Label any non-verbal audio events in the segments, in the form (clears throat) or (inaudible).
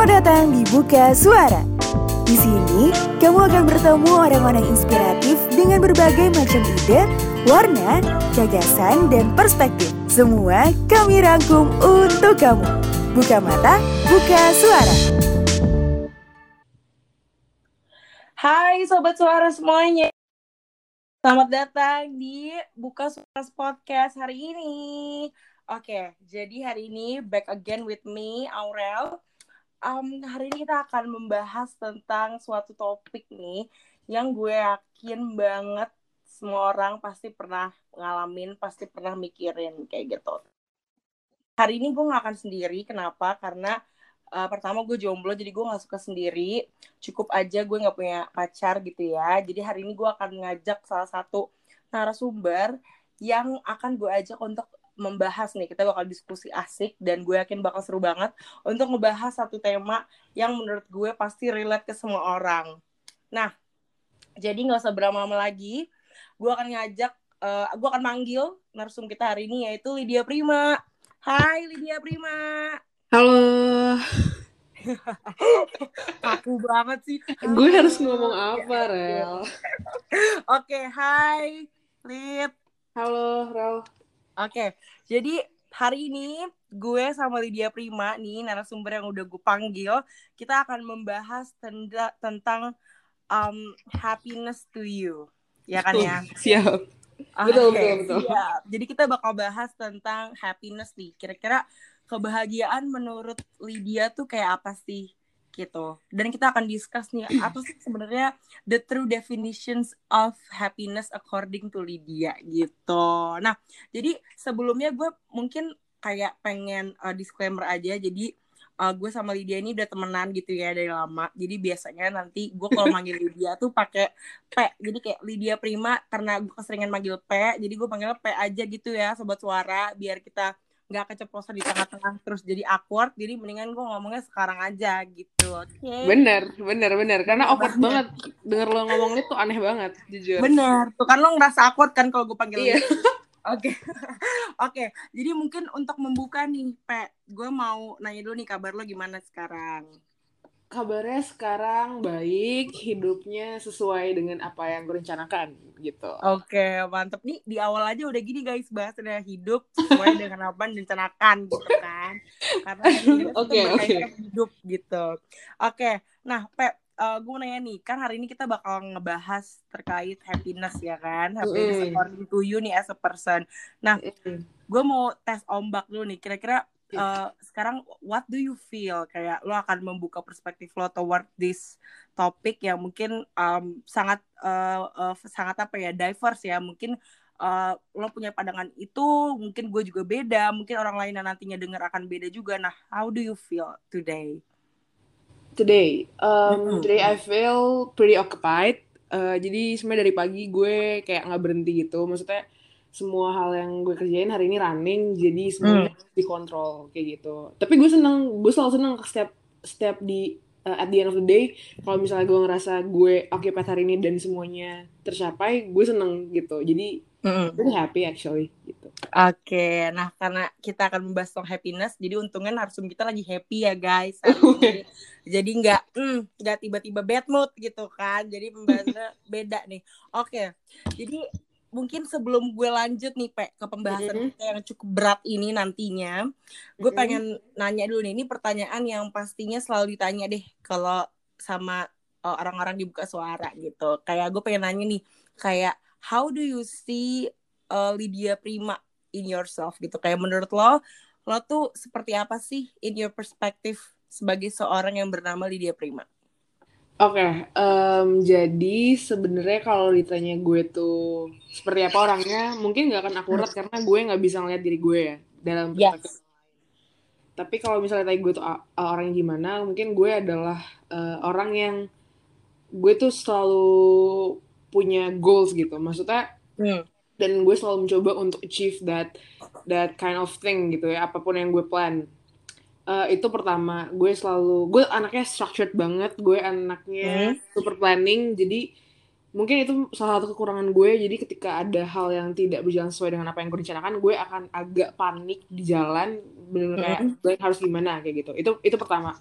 Selamat datang di Buka Suara. Di sini, kamu akan bertemu orang-orang inspiratif dengan berbagai macam ide, warna, gagasan, dan perspektif. Semua kami rangkum untuk kamu. Buka mata, buka suara. Hai Sobat Suara semuanya. Selamat datang di Buka Suara Podcast hari ini. Oke, jadi hari ini back again with me, Aurel um, hari ini kita akan membahas tentang suatu topik nih yang gue yakin banget semua orang pasti pernah ngalamin, pasti pernah mikirin kayak gitu. Hari ini gue gak akan sendiri, kenapa? Karena uh, pertama gue jomblo, jadi gue gak suka sendiri. Cukup aja gue gak punya pacar gitu ya. Jadi hari ini gue akan ngajak salah satu narasumber yang akan gue ajak untuk membahas nih kita bakal diskusi asik dan gue yakin bakal seru banget untuk ngebahas satu tema yang menurut gue pasti relate ke semua orang. Nah, jadi nggak usah berlama-lama lagi, gue akan ngajak, uh, gue akan manggil narsum kita hari ini yaitu Lydia Prima. Hai Lydia Prima. Halo. (laughs) Aku banget sih. Gue harus ngomong apa, Rel? Oke, okay, hai Lid. Halo, Rel. Oke, jadi hari ini gue sama Lydia Prima nih narasumber yang udah gue panggil, kita akan membahas tenda, tentang um, happiness to you, ya kan ya? Siap. Okay, betul betul betul. Siap. Jadi kita bakal bahas tentang happiness nih. Kira-kira kebahagiaan menurut Lydia tuh kayak apa sih? Gitu. Dan kita akan discuss nih (clears throat) apa sih sebenarnya the true definitions of happiness according to Lydia gitu. Nah, jadi sebelumnya gue mungkin kayak pengen uh, disclaimer aja. Jadi uh, gue sama Lydia ini udah temenan gitu ya dari lama. Jadi biasanya nanti gue kalau (laughs) manggil Lydia tuh pakai P. Jadi kayak Lydia Prima karena gue keseringan manggil P. Jadi gue panggilnya P aja gitu ya sobat suara biar kita nggak keceplosan di tengah-tengah terus jadi awkward jadi mendingan gue ngomongnya sekarang aja gitu oke okay? bener bener bener karena awkward banget denger lo ngomong itu aneh banget jujur bener tuh kan lo ngerasa awkward kan kalau gue panggil iya. (laughs) Oke, (laughs) oke. Jadi mungkin untuk membuka nih, Pe, gue mau nanya dulu nih kabar lo gimana sekarang? Kabarnya sekarang baik, hidupnya sesuai dengan apa yang gue rencanakan gitu. Oke, mantep nih di awal aja udah gini guys bahas bahasnya hidup sesuai dengan apa yang direncanakan gitu kan. Karena oke okay, okay. hidup gitu. Oke, nah Pep, uh, gue nanya nih, kan hari ini kita bakal ngebahas terkait happiness ya kan, happiness mm. according to you nih as a person. Nah, mm. gue mau tes ombak dulu nih, kira-kira uh, sekarang what do you feel? Kayak lo akan membuka perspektif lo toward this topik yang mungkin um, sangat uh, uh, sangat apa ya diverse ya. Mungkin uh, lo punya pandangan itu mungkin gue juga beda. Mungkin orang lain yang nantinya dengar akan beda juga. Nah how do you feel today? Today um, mm-hmm. today I feel pretty occupied. Uh, jadi sebenarnya dari pagi gue kayak nggak berhenti gitu. Maksudnya semua hal yang gue kerjain hari ini running jadi semuanya hmm. dikontrol kayak gitu tapi gue seneng gue selalu seneng setiap setiap di uh, at the end of the day kalau misalnya gue ngerasa gue oke okay, hari ini dan semuanya tercapai gue seneng gitu jadi mm. gue happy actually gitu oke okay. nah karena kita akan membahas tentang happiness jadi untungnya narsum kita lagi happy ya guys (laughs) jadi nggak hmm, nggak mm, tiba-tiba bad mood gitu kan jadi pembahasannya beda nih oke okay. jadi mungkin sebelum gue lanjut nih Pe ke pembahasan mm -hmm. kita yang cukup berat ini nantinya, gue mm -hmm. pengen nanya dulu nih, ini pertanyaan yang pastinya selalu ditanya deh kalau sama uh, orang-orang di buka suara gitu. Kayak gue pengen nanya nih, kayak how do you see uh, Lydia Prima in yourself gitu? Kayak menurut lo, lo tuh seperti apa sih in your perspective sebagai seorang yang bernama Lydia Prima? Oke, okay, um, jadi sebenarnya kalau ditanya gue tuh seperti apa orangnya, mungkin nggak akan akurat karena gue nggak bisa ngeliat diri gue ya dalam perspektif yes. Tapi kalau misalnya tanya gue tuh uh, orang yang gimana, mungkin gue adalah uh, orang yang gue tuh selalu punya goals gitu, maksudnya hmm. dan gue selalu mencoba untuk achieve that that kind of thing gitu ya, apa pun yang gue plan Uh, itu pertama, gue selalu gue anaknya structured banget, gue anaknya hmm. super planning, jadi mungkin itu salah satu kekurangan gue. Jadi ketika ada hal yang tidak berjalan sesuai dengan apa yang gue rencanakan, gue akan agak panik di jalan, benar-benar kayak hmm. harus gimana kayak gitu. Itu itu pertama.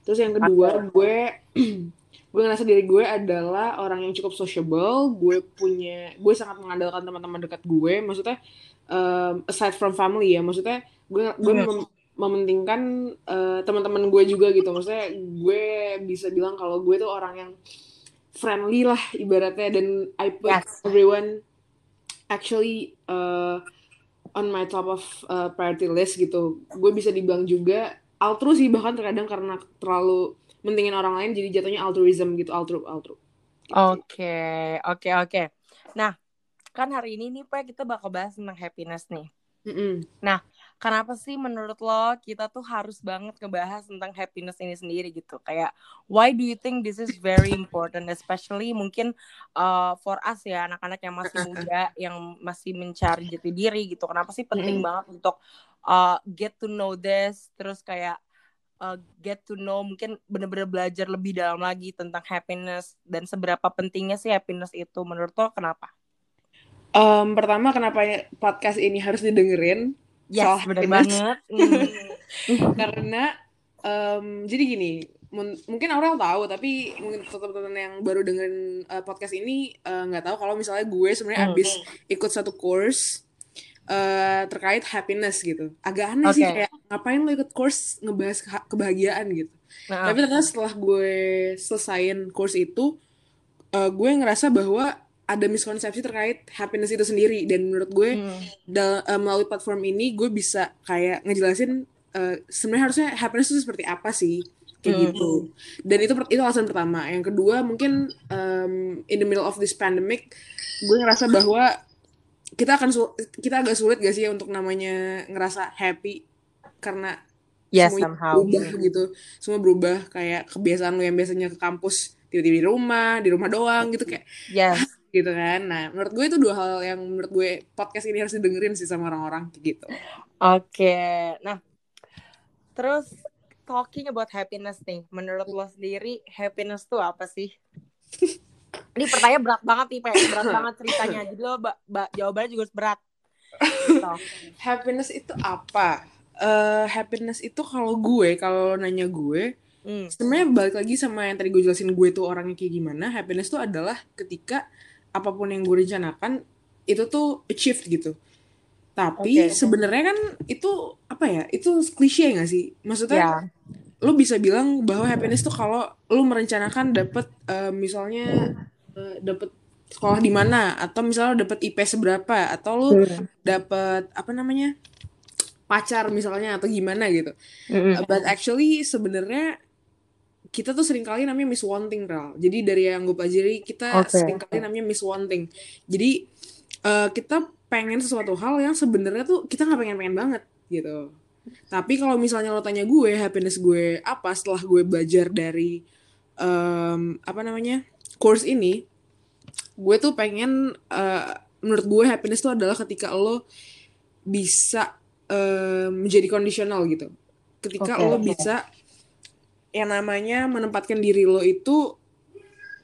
terus yang kedua gue (clears throat) gue ngerasa diri gue adalah orang yang cukup sociable gue punya gue sangat mengandalkan teman-teman dekat gue maksudnya um, aside from family ya maksudnya gue gue Hmm. mem- mementingkan uh, teman-teman gue juga gitu maksudnya gue bisa bilang kalau gue tuh orang yang friendly lah ibaratnya dan I put Yes. everyone actually uh, on my top of uh, priority list gitu gue bisa dibilang juga altru sih bahkan terkadang karena terlalu mentingin orang lain jadi jatuhnya altruism gitu altru altru. Oke, oke, oke. Nah, kan hari ini nih Pak kita bakal bahas tentang happiness nih. Mm-mm. Kenapa sih menurut lo kita tuh harus banget ngebahas tentang happiness ini sendiri gitu? Kayak why do you think this is very important especially mungkin uh, for us ya anak-anak yang masih (laughs) muda yang masih mencari jati diri gitu. Kenapa sih penting Mm-mm. banget untuk uh, get to know this terus kayak uh, get to know mungkin bener-bener belajar lebih dalam lagi tentang happiness dan seberapa pentingnya sih happiness itu menurut lo kenapa? Em, pertama kenapa podcast ini harus didengerin Yes, Soal bener happiness. banget. (laughs) Hmm. karena em, jadi gini mun- mungkin Aurel tahu tapi mungkin teman-teman yang baru dengerin eh, podcast ini eh, nggak tahu kalau misalnya gue sebenarnya Hmm. abis ikut satu course eh, terkait happiness gitu agak aneh sih Oke. kayak ngapain lo ikut course ngebahas keha- kebahagiaan gitu Nah, tapi ternyata setelah gue selesain course itu eh, gue ngerasa bahwa ada miskonsepsi terkait happiness itu sendiri dan menurut gue hmm. dal- eh, melalui platform ini gue bisa kayak ngejelasin eh, sebenarnya harusnya happiness itu seperti apa sih kayak Hmm. gitu dan itu itu alasan pertama yang kedua mungkin em, in the middle of this pandemic gue ngerasa bahwa kita akan sul- kita agak sulit gak sih ya untuk namanya ngerasa happy karena Yes, semuanya somehow. berubah gitu semua berubah kayak kebiasaan lo yang biasanya ke kampus tiba-tiba di rumah di rumah doang gitu kayak Yes. Gitu kan nah menurut gue itu dua hal yang menurut gue podcast ini harus didengerin sih sama orang-orang kayak gitu Oke. Nah, terus talking about happiness nih, menurut lo sendiri happiness tuh apa sih? (laughs) Ini pertanyaan berat banget nih, Pe. Berat banget ceritanya. (laughs) Jadi lo ba- ba- jawabannya juga harus berat. Gitu. (laughs) happiness itu apa Eh happiness itu kalau gue kalau nanya gue Hmm. sebenarnya balik lagi sama yang tadi gue jelasin gue tuh orangnya kayak gimana happiness tuh adalah ketika apa pun yang gue rencanakan itu tuh achieved gitu tapi Oke. sebenarnya kan itu apa ya itu klise gak sih maksudnya Ya. lo bisa bilang bahwa happiness tuh kalau lo merencanakan dapet eh, misalnya eh, dapet sekolah di mana atau misalnya lo dapet IP seberapa atau lo Hmm. dapet apa namanya pacar misalnya atau gimana gitu Mm-mm. Uh, but actually sebenarnya kita tuh sering kali namanya miss wanting Ral. Jadi dari yang gue pelajari kita Oke. sering kali namanya miss wanting. Jadi uh, kita pengen sesuatu hal yang sebenarnya tuh kita nggak pengen-pengen banget gitu. Tapi kalau misalnya lo tanya gue happiness gue apa setelah gue belajar dari um, apa namanya course ini, gue tuh pengen uh, menurut gue happiness tuh adalah ketika lo bisa um, menjadi kondisional gitu. Ketika Oke, lo oke. bisa yang namanya menempatkan diri lo itu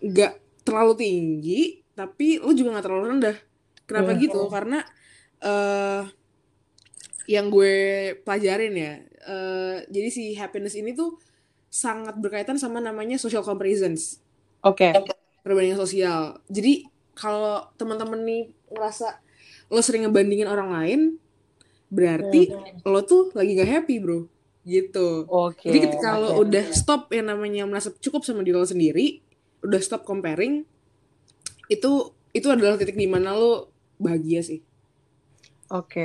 nggak terlalu tinggi, tapi lo juga nggak terlalu rendah. Kenapa Hmm. gitu? Karena eh yang gue pelajarin ya, eh jadi si happiness ini tuh sangat berkaitan sama namanya social comparisons, Oke. perbandingan sosial. Jadi kalau teman-teman nih ngerasa lo sering ngebandingin orang lain, berarti lo tuh lagi gak happy bro, gitu. Oke. Jadi ketika lo oke. udah stop yang namanya merasa cukup sama diri lo sendiri, udah stop comparing, itu itu adalah titik di mana lo bahagia sih. Oke.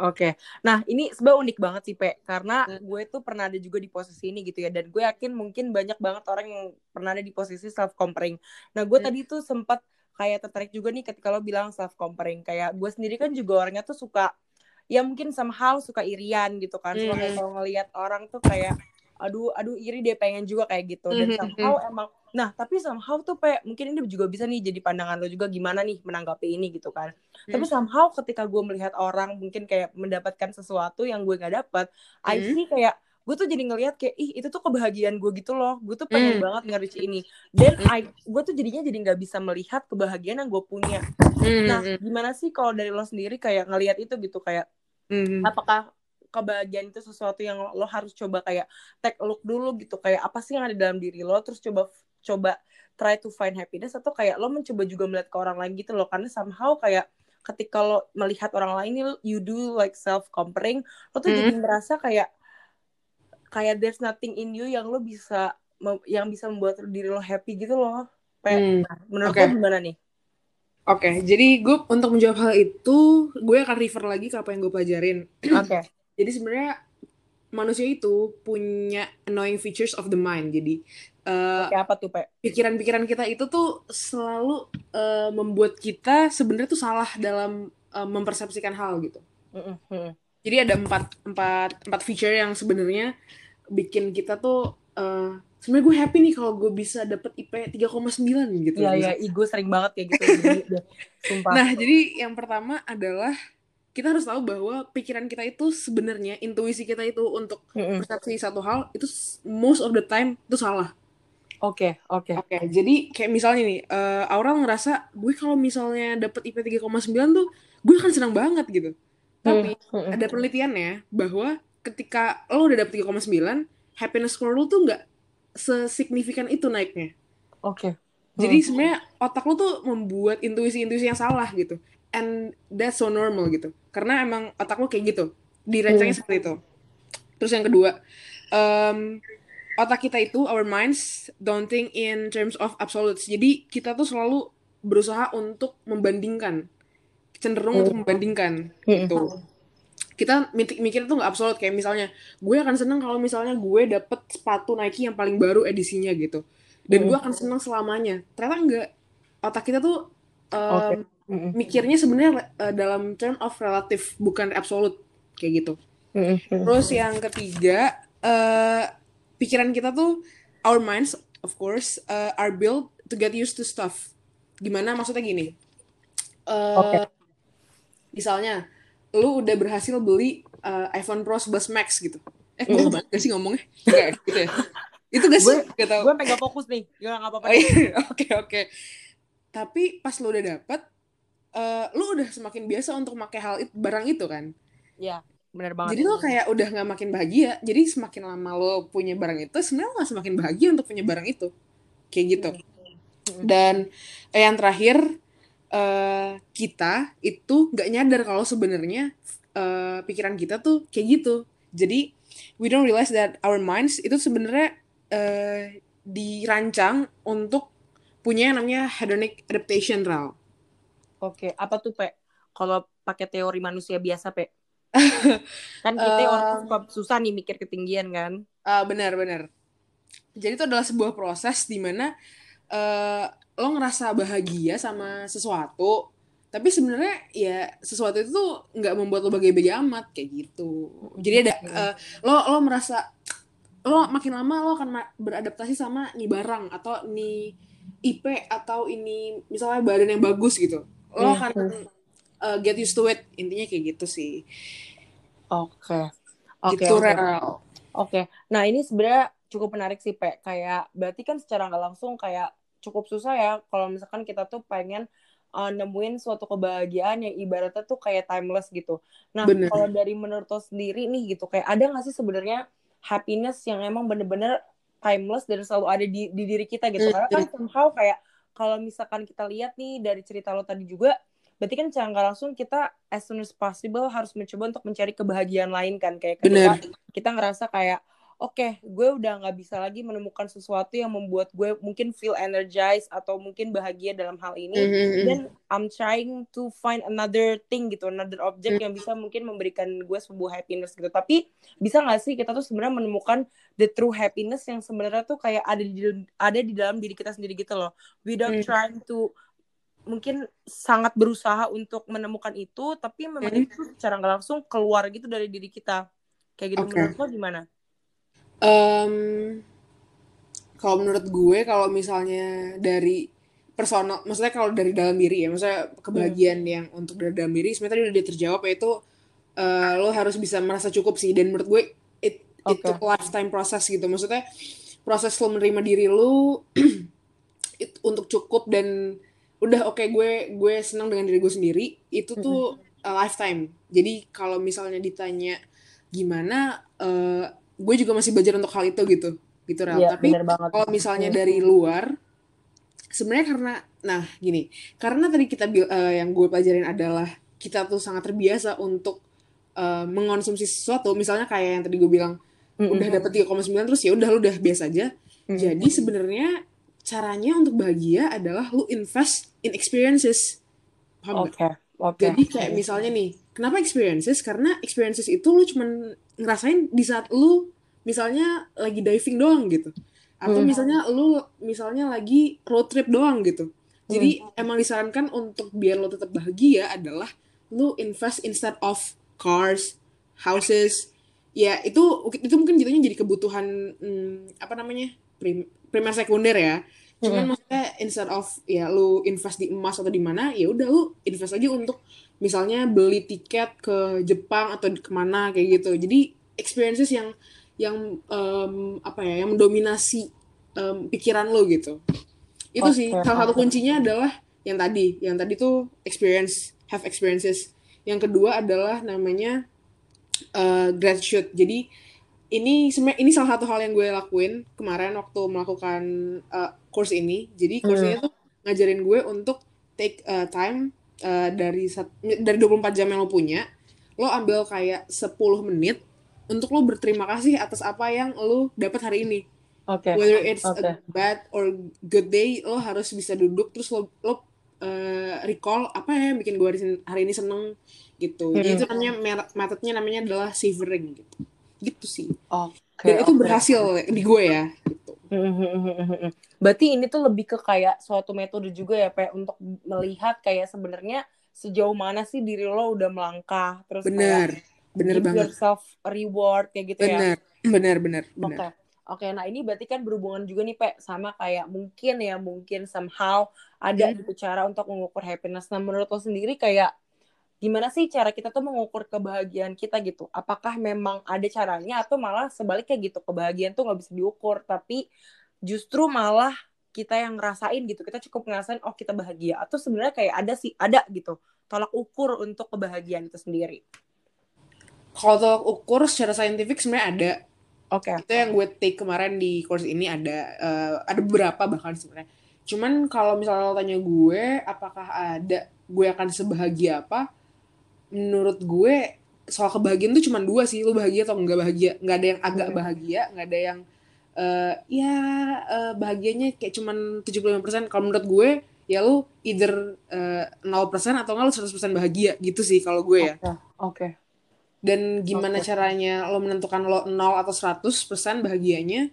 Oke. Nah, ini sebenarnya unik banget sih, Pe. Karena Hmm. gue tuh pernah ada juga di posisi ini gitu ya. Dan gue yakin mungkin banyak banget orang yang pernah ada di posisi self comparing. Nah, gue Hmm. tadi tuh sempat kayak tertarik juga nih ketika lo bilang self comparing. Kayak gue sendiri kan juga orangnya tuh suka ya mungkin somehow suka irian gitu kan. Suka kayak Hmm. kalau ngelihat orang tuh kayak aduh aduh iri dia pengen juga kayak gitu dan Mhm, somehow emang nah tapi somehow tuh kayak mungkin ini juga bisa nih jadi pandangan lo juga gimana nih menanggapi ini gitu kan tapi Hmm. somehow ketika gue melihat orang mungkin kayak mendapatkan sesuatu yang gue gak dapet I Hmm. see kayak gue tuh jadi ngelihat kayak ih itu tuh kebahagiaan gue gitu loh. Gue tuh pengen Hmm. banget nge-reach ini. Dan I gue tuh jadinya jadi nggak bisa melihat kebahagiaan yang gue punya. Hmm, nah hmm, gimana sih kalau dari lo sendiri kayak ngelihat itu gitu? Kayak hmm, hmm. apakah kebahagiaan itu sesuatu yang lo harus coba kayak take a look dulu gitu? Kayak apa sih yang ada dalam diri lo? Terus coba coba try to find happiness atau kayak lo mencoba juga melihat ke orang lain gitu loh. Karena somehow kayak ketika lo melihat orang lain you do like self comparing lo tuh hmm. jadi merasa kayak kayak there's nothing in you yang lo bisa yang bisa membuat diri lo happy gitu loh. Kayak, hmm. Nah, menurut okay. lo gimana nih? Oke, okay, jadi gue untuk menjawab hal itu, gue akan refer lagi ke apa yang gue pelajarin. (clears throat) Oke. Okay. jadi sebenarnya manusia itu punya annoying features of the mind. Jadi uh, apa tuh, Pe? Pikiran-pikiran kita itu tuh selalu uh, membuat kita sebenarnya tuh salah dalam uh, mempersepsikan hal gitu. Mm -hmm. Jadi ada empat empat empat feature yang sebenarnya bikin kita tuh uh, sebenarnya gue happy nih kalau gue bisa dapet IP 3,9 gitu. Iya iya, ego sering banget kayak gitu. (laughs) Sumpah. Nah, jadi yang pertama adalah kita harus tahu bahwa pikiran kita itu sebenarnya intuisi kita itu untuk mm persepsi satu hal itu most of the time itu salah. Oke, okay, oke. Okay. Oke, okay, jadi kayak misalnya nih, uh, Aura ngerasa gue kalau misalnya dapet IP 3,9 tuh gue akan senang banget gitu. Tapi mm ada penelitiannya bahwa ketika lo udah dapet 3,9, happiness score lo tuh nggak sesignifikan itu naiknya. Oke. Okay. Jadi hmm. sebenarnya otak lo tuh membuat intuisi-intuisi yang salah gitu. And that's so normal gitu. Karena emang otak lo kayak gitu. Dirancangnya hmm. seperti itu. Terus yang kedua, um, otak kita itu, our minds, don't think in terms of absolutes. Jadi kita tuh selalu berusaha untuk membandingkan. Cenderung hmm. untuk membandingkan hmm. gitu kita mikir tuh nggak absolut kayak misalnya gue akan seneng kalau misalnya gue dapet sepatu Nike yang paling baru edisinya gitu dan mm. gue akan seneng selamanya ternyata enggak otak kita tuh um, okay. mm. mikirnya sebenarnya uh, dalam term of relative bukan absolut kayak gitu mm. terus yang ketiga uh, pikiran kita tuh our minds of course uh, are built to get used to stuff gimana maksudnya gini uh, okay. misalnya lu udah berhasil beli uh, iPhone Pro 11 Max gitu. Eh, gue mm. gak sih ngomongnya? Kayak gitu ya. Itu gak sih? Gue, gue pegang fokus nih. Gak apa-apa. Oh, iya. (laughs) Oke, oke. Tapi pas lu udah dapet, uh, lu udah semakin biasa untuk pakai hal itu, barang itu kan? Iya, benar banget. Jadi lo kayak udah gak makin bahagia. Jadi semakin lama lo punya barang itu, sebenarnya lo gak semakin bahagia untuk punya barang itu. Kayak gitu. Dan eh, yang terakhir, uh, kita itu nggak nyadar kalau sebenarnya uh, pikiran kita tuh kayak gitu. Jadi we don't realize that our minds itu sebenarnya uh, dirancang untuk punya yang namanya hedonic adaptation Ral. Oke, apa tuh Pe? Kalau pakai teori manusia biasa Pe? (laughs) kan kita uh, orang susah nih mikir ketinggian kan? Uh, benar benar. Jadi itu adalah sebuah proses di mana uh, lo ngerasa bahagia sama sesuatu tapi sebenarnya ya sesuatu itu tuh nggak membuat lo bahagia-bahagia amat kayak gitu jadi ada uh, lo lo merasa lo makin lama lo akan beradaptasi sama nih barang atau nih IP atau ini misalnya badan yang bagus gitu lo iya. akan uh, get used to it intinya kayak gitu sih oke okay. oke okay, gitu, okay. oke okay. nah ini sebenarnya cukup menarik sih pe kayak berarti kan secara nggak langsung kayak cukup susah ya kalau misalkan kita tuh pengen uh, nemuin suatu kebahagiaan yang ibaratnya tuh kayak timeless gitu. Nah, kalau dari menurut lo sendiri nih gitu, kayak ada gak sih sebenarnya happiness yang emang bener-bener timeless dan selalu ada di, di diri kita gitu. Karena kan somehow kayak kalau misalkan kita lihat nih dari cerita lo tadi juga, berarti kan secara langsung kita as soon as possible harus mencoba untuk mencari kebahagiaan lain kan. Kayak ketika Bener. kita ngerasa kayak oke okay, gue udah nggak bisa lagi menemukan sesuatu yang membuat gue mungkin feel energized atau mungkin bahagia dalam hal ini mm -hmm. dan I'm trying to find another thing gitu another object mm -hmm. yang bisa mungkin memberikan gue sebuah happiness gitu tapi bisa nggak sih kita tuh sebenarnya menemukan the true happiness yang sebenarnya tuh kayak ada di ada di dalam diri kita sendiri gitu loh without mm -hmm. trying to mungkin sangat berusaha untuk menemukan itu tapi memang mm -hmm. itu secara nggak langsung keluar gitu dari diri kita kayak gitu okay. menurut lo gimana? Um, kalau menurut gue kalau misalnya dari personal, maksudnya kalau dari dalam diri ya, maksudnya kebahagiaan hmm. yang untuk dari dalam diri, sebenarnya tadi udah terjawab yaitu uh, lo harus bisa merasa cukup sih. Dan menurut gue it okay. itu lifetime proses gitu. Maksudnya proses lo menerima diri lo (clears throat) it, untuk cukup dan udah oke okay, gue gue senang dengan diri gue sendiri itu tuh hmm. a lifetime. Jadi kalau misalnya ditanya gimana uh, gue juga masih belajar untuk hal itu gitu gitu Rel. Iya, tapi kalau misalnya Hmm. dari luar sebenarnya karena nah gini karena tadi kita bil- uh, yang gue pelajarin adalah kita tuh sangat terbiasa untuk uh, mengonsumsi sesuatu misalnya kayak yang tadi gue bilang Mm-mm. udah dapet 3,9 terus ya udah lu udah biasa aja Mm. jadi sebenarnya caranya untuk bahagia adalah lu invest in experiences paham? Oke, oke. Jadi kayak misalnya nih, kenapa experiences? Karena experiences itu lu cuman ngerasain di saat lu misalnya lagi diving doang gitu. Atau Hmm. misalnya lu misalnya lagi road trip doang gitu. Jadi emang disarankan untuk biar lo tetap bahagia adalah lu invest instead of cars, houses. Ya itu itu mungkin jatuhnya jadi kebutuhan hmm, apa namanya? Prim, primer sekunder ya. Cuman maksudnya instead of ya lu invest di emas atau di mana, ya udah lu invest aja untuk misalnya beli tiket ke Jepang atau ke mana kayak gitu. Jadi experiences yang yang em, apa ya, yang mendominasi em, pikiran lo gitu. Itu sih Oke, salah satu kuncinya adalah yang tadi, yang tadi tuh experience, have experiences. Yang kedua adalah namanya eh, gratitude. Jadi ini sebenarnya ini salah satu hal yang gue lakuin kemarin waktu melakukan uh, course ini. Jadi course ini tuh ngajarin gue untuk take uh, time uh, dari sat- dari 24 jam yang lo punya, lo ambil kayak 10 menit untuk lo berterima kasih atas apa yang lo dapat hari ini. Oke. Whether it's Oke. a bad or good day, lo harus bisa duduk terus lo lo uh, recall apa ya yang bikin gue hari, ini seneng gitu. Jadi Hmm. itu namanya metodenya namanya adalah savoring gitu. Gitu sih. Oke. Dan itu berhasil di gue ya. Gitu. (laughs) Berarti ini tuh lebih ke kayak suatu metode juga ya, Pak, untuk melihat kayak sebenarnya sejauh mana sih diri lo udah melangkah, terus Bener, bener give banget. yourself reward kayak gitu ya. Bener, bener, bener, Oke. bener. Oke, nah ini berarti kan berhubungan juga nih, Pak, sama kayak mungkin ya, mungkin somehow ada Hmm. gitu cara untuk mengukur happiness. Nah, menurut lo sendiri kayak gimana sih cara kita tuh mengukur kebahagiaan kita gitu? Apakah memang ada caranya atau malah sebaliknya gitu, kebahagiaan tuh nggak bisa diukur, tapi justru malah kita yang ngerasain gitu, kita cukup ngerasain, oh kita bahagia. Atau sebenarnya kayak ada sih, ada gitu, tolak ukur untuk kebahagiaan itu sendiri. Kalau tolak ukur secara saintifik sebenarnya ada. Oke. Itu yang gue take kemarin di course ini ada eh, ada beberapa bahkan sebenarnya. Cuman kalau misalnya lo tanya gue, apakah ada gue akan sebahagia apa? Menurut gue soal kebahagiaan tuh cuma dua sih, lo bahagia atau enggak bahagia. Nggak ada yang agak Hmm. bahagia, nggak ada yang eh, ya eh, bahagianya kayak cuman 75%. Kalau menurut gue ya lo either eh, 0% atau enggak lo 100% bahagia gitu sih kalau gue ya. Oke. Oke. Dan gimana Oke. caranya lo menentukan lo 0 atau 100% bahagianya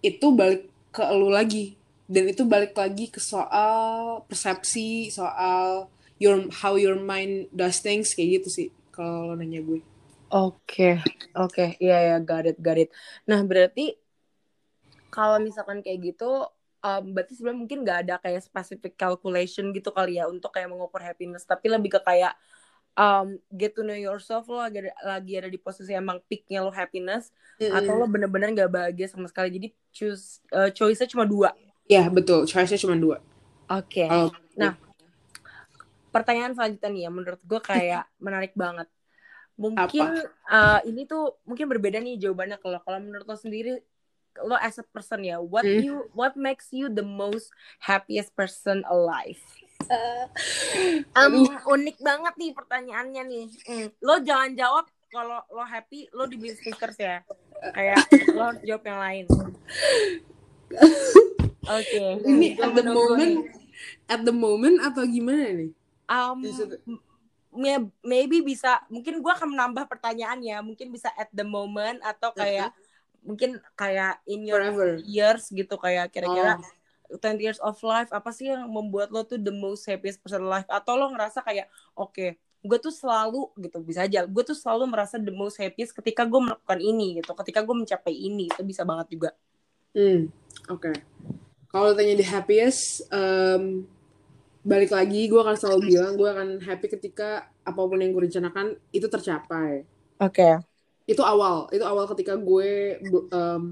itu balik ke lo lagi. Dan itu balik lagi ke soal persepsi, soal your how your mind does things kayak gitu sih kalau lo nanya gue. Oke, oke, iya ya, got it, got it. Nah, berarti kalau misalkan kayak gitu, um, berarti sebenarnya mungkin nggak ada kayak specific calculation gitu kali ya untuk kayak mengukur happiness, tapi lebih ke kayak um, get to know yourself lo lagi ada, lagi ada di posisi emang peaknya lo happiness, atau lo bener-bener nggak bahagia sama sekali. Jadi choose uh, choice-nya cuma dua. Ya betul, choice-nya cuma dua. Oke. Kalau Nah, pertanyaan selanjutnya nih ya menurut gue kayak (laughs) menarik banget. Mungkin uh, ini tuh mungkin berbeda nih jawabannya kalau kalau menurut lo sendiri lo as a person ya, what Hmm. you what makes you the most happiest person alive? Um, unik banget nih pertanyaannya nih. Hmm, Lo jangan jawab kalau lo happy lo dibeli stickers ya. Kayak lo harus jawab yang lain. (laughs) Oke. ini Gue at the moment, at the moment atau gimana nih? Um, may- maybe bisa mungkin gue akan menambah pertanyaannya mungkin bisa at the moment atau kayak mungkin kayak in your Forever. years gitu kayak kira-kira Oh. 10 years of life apa sih yang membuat lo tuh the most happiest person alive atau lo ngerasa kayak oke gue tuh selalu gitu bisa aja gue tuh selalu merasa the most happiest ketika gue melakukan ini gitu ketika gue mencapai ini itu bisa banget juga Hmm, oke. Kalau tanya di happiest, em, balik lagi gue akan selalu bilang gue akan happy ketika apa pun yang gue rencanakan itu tercapai. oke Itu awal, itu awal ketika gue em,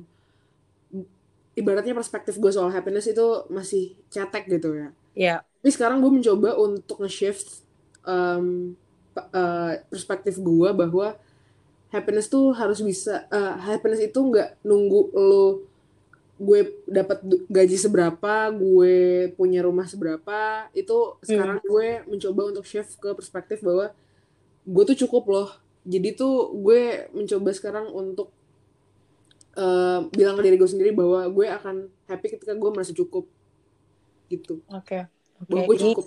ibaratnya perspektif gue soal happiness itu masih cetek gitu ya. ya Tapi sekarang gue mencoba untuk nge-shift pe- eh, perspektif gue bahwa happiness tuh harus bisa uh, happiness itu nggak nunggu lo gue dapat gaji seberapa, gue punya rumah seberapa, itu sekarang hmm. gue mencoba untuk shift ke perspektif bahwa gue tuh cukup loh. Jadi tuh gue mencoba sekarang untuk uh, bilang ke diri gue sendiri bahwa gue akan happy ketika gue merasa cukup gitu. Oke. Okay. Okay. Bahwa gue cukup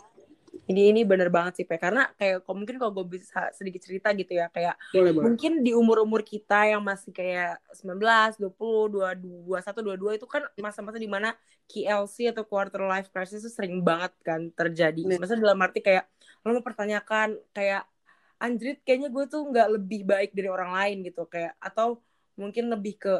ini ini bener banget sih Pe karena kayak mungkin kalau gue bisa sedikit cerita gitu ya kayak boleh, boleh. mungkin di umur umur kita yang masih kayak 19, 20, 21, 22 itu kan masa-masa di mana KLC atau quarter life crisis itu sering banget kan terjadi. Maksudnya dalam arti kayak lo mempertanyakan kayak anjrit kayaknya gue tuh nggak lebih baik dari orang lain gitu kayak atau mungkin lebih ke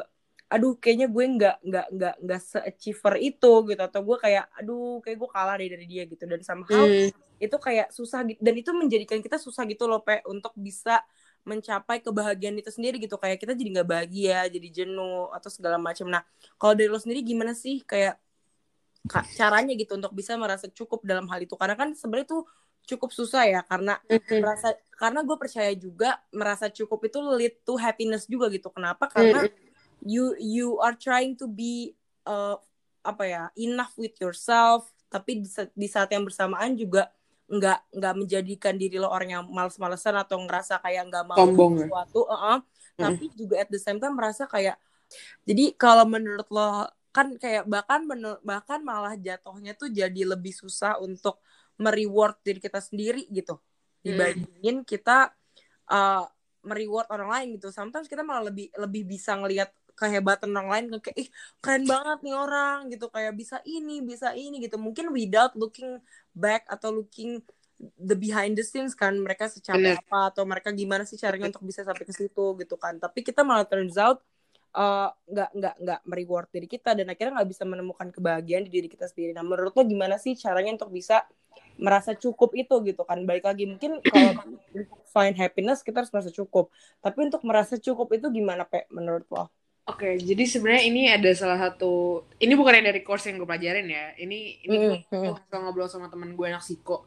aduh kayaknya gue nggak nggak nggak nggak se-achiever itu gitu atau gue kayak aduh kayak gue kalah deh dari dia gitu dan somehow hmm. Itu kayak susah dan itu menjadikan kita susah gitu loh pe untuk bisa mencapai kebahagiaan itu sendiri gitu. Kayak kita jadi nggak bahagia jadi jenuh atau segala macam. Nah kalau dari lo sendiri gimana sih kayak caranya gitu untuk bisa merasa cukup dalam hal itu? Karena kan sebenarnya tuh cukup susah ya karena mm-hmm. merasa karena gue percaya juga merasa cukup itu lead to happiness juga gitu. Kenapa? Karena mm-hmm you you are trying to be uh, apa ya enough with yourself. Tapi di, di saat yang bersamaan juga nggak nggak menjadikan diri lo orang yang males-malesan atau ngerasa kayak nggak mau Sombong, ya? sesuatu uh -uh. Mm. tapi juga at the same time merasa kayak jadi kalau menurut lo kan kayak bahkan menur, bahkan malah jatuhnya tuh jadi lebih susah untuk mereward diri kita sendiri gitu mm. dibandingin kita uh, mereward orang lain gitu sometimes kita malah lebih lebih bisa ngelihat kehebatan orang lain kayak ih keren banget nih orang gitu kayak bisa ini bisa ini gitu mungkin without looking back atau looking the behind the scenes kan mereka secara apa atau mereka gimana sih caranya untuk bisa sampai ke situ gitu kan tapi kita malah turns out nggak uh, nggak nggak mereward diri kita dan akhirnya nggak bisa menemukan kebahagiaan di diri kita sendiri. Nah menurut lo gimana sih caranya untuk bisa merasa cukup itu gitu kan? Baik lagi mungkin kalau (clears throat) find happiness kita harus merasa cukup. Tapi untuk merasa cukup itu gimana pe menurut lo? Oke, okay, jadi sebenarnya ini ada salah satu, ini bukan yang dari course yang gue pelajarin ya. Ini ini mm -hmm. gue ngobrol sama teman gue anak psiko.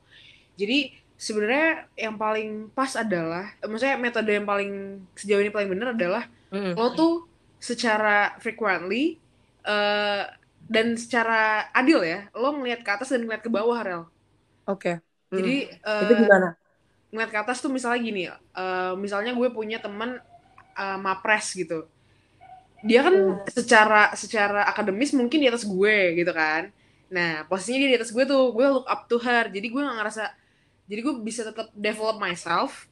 Jadi sebenarnya yang paling pas adalah, maksudnya metode yang paling sejauh ini paling benar adalah mm -hmm. lo tuh secara frequently uh, dan secara adil ya, lo ngeliat ke atas dan ngeliat ke bawah, Rel. Oke. Okay. Mm. Jadi uh, itu gimana? Ngeliat ke atas tuh misalnya gini, uh, misalnya gue punya teman uh, mapres gitu dia kan hmm. secara secara akademis mungkin di atas gue gitu kan. Nah posisinya dia di atas gue tuh gue look up to her. Jadi gue gak ngerasa jadi gue bisa tetap develop myself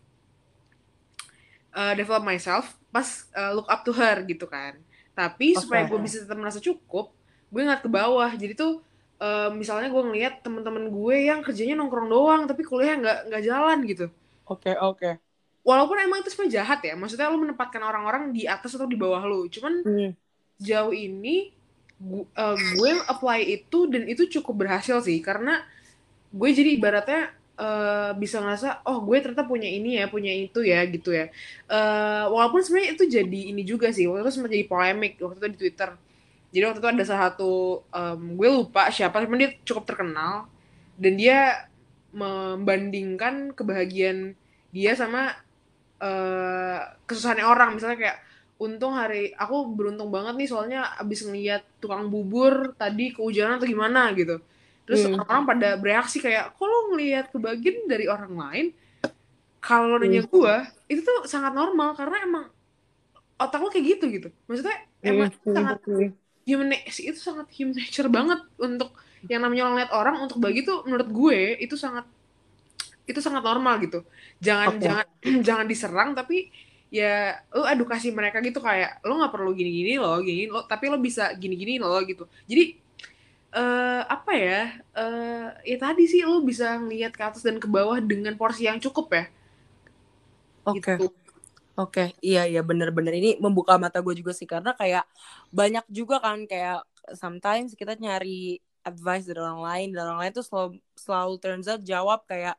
uh, develop myself pas uh, look up to her gitu kan. Tapi okay. supaya gue bisa tetap merasa cukup gue ngeliat ke bawah. Jadi tuh uh, misalnya gue ngeliat teman-teman gue yang kerjanya nongkrong doang tapi kuliah nggak nggak jalan gitu. Oke okay, oke. okay walaupun emang itu sebenarnya jahat ya maksudnya lo menempatkan orang-orang di atas atau di bawah lo cuman hmm. jauh ini gue, uh, gue apply itu dan itu cukup berhasil sih. Karena gue jadi ibaratnya uh, bisa ngerasa oh gue ternyata punya ini ya punya itu ya gitu ya. Uh, walaupun sebenarnya itu jadi ini juga sih. Waktu itu sempat jadi polemik waktu itu di twitter. Jadi waktu itu ada salah satu um, gue lupa siapa cuman dia cukup terkenal. Dan dia membandingkan kebahagiaan dia sama uh, kesusahannya orang misalnya kayak untung hari aku beruntung banget nih soalnya abis ngeliat tukang bubur tadi kehujanan atau gimana gitu terus hmm. orang pada bereaksi kayak kok lo ngeliat kebagian dari orang lain kalau nanya hmm. gue itu tuh sangat normal karena emang otak lo kayak gitu gitu maksudnya hmm. emang hmm. sangat human nature itu sangat human nature banget untuk yang namanya orang lihat orang untuk bagi tuh menurut gue itu sangat itu sangat normal gitu jangan okay. jangan (clears throat) jangan diserang tapi ya lo edukasi mereka gitu kayak lo nggak perlu gini-gini lo gini lo tapi lo bisa gini-gini lo gitu jadi uh, apa ya uh, ya tadi sih lo bisa ngeliat ke atas dan ke bawah dengan porsi yang cukup ya oke okay. gitu. Oke, okay. iya iya bener-bener ini membuka mata gue juga sih karena kayak banyak juga kan kayak sometimes kita nyari advice dari orang lain dan orang lain tuh selalu selalu turns out jawab kayak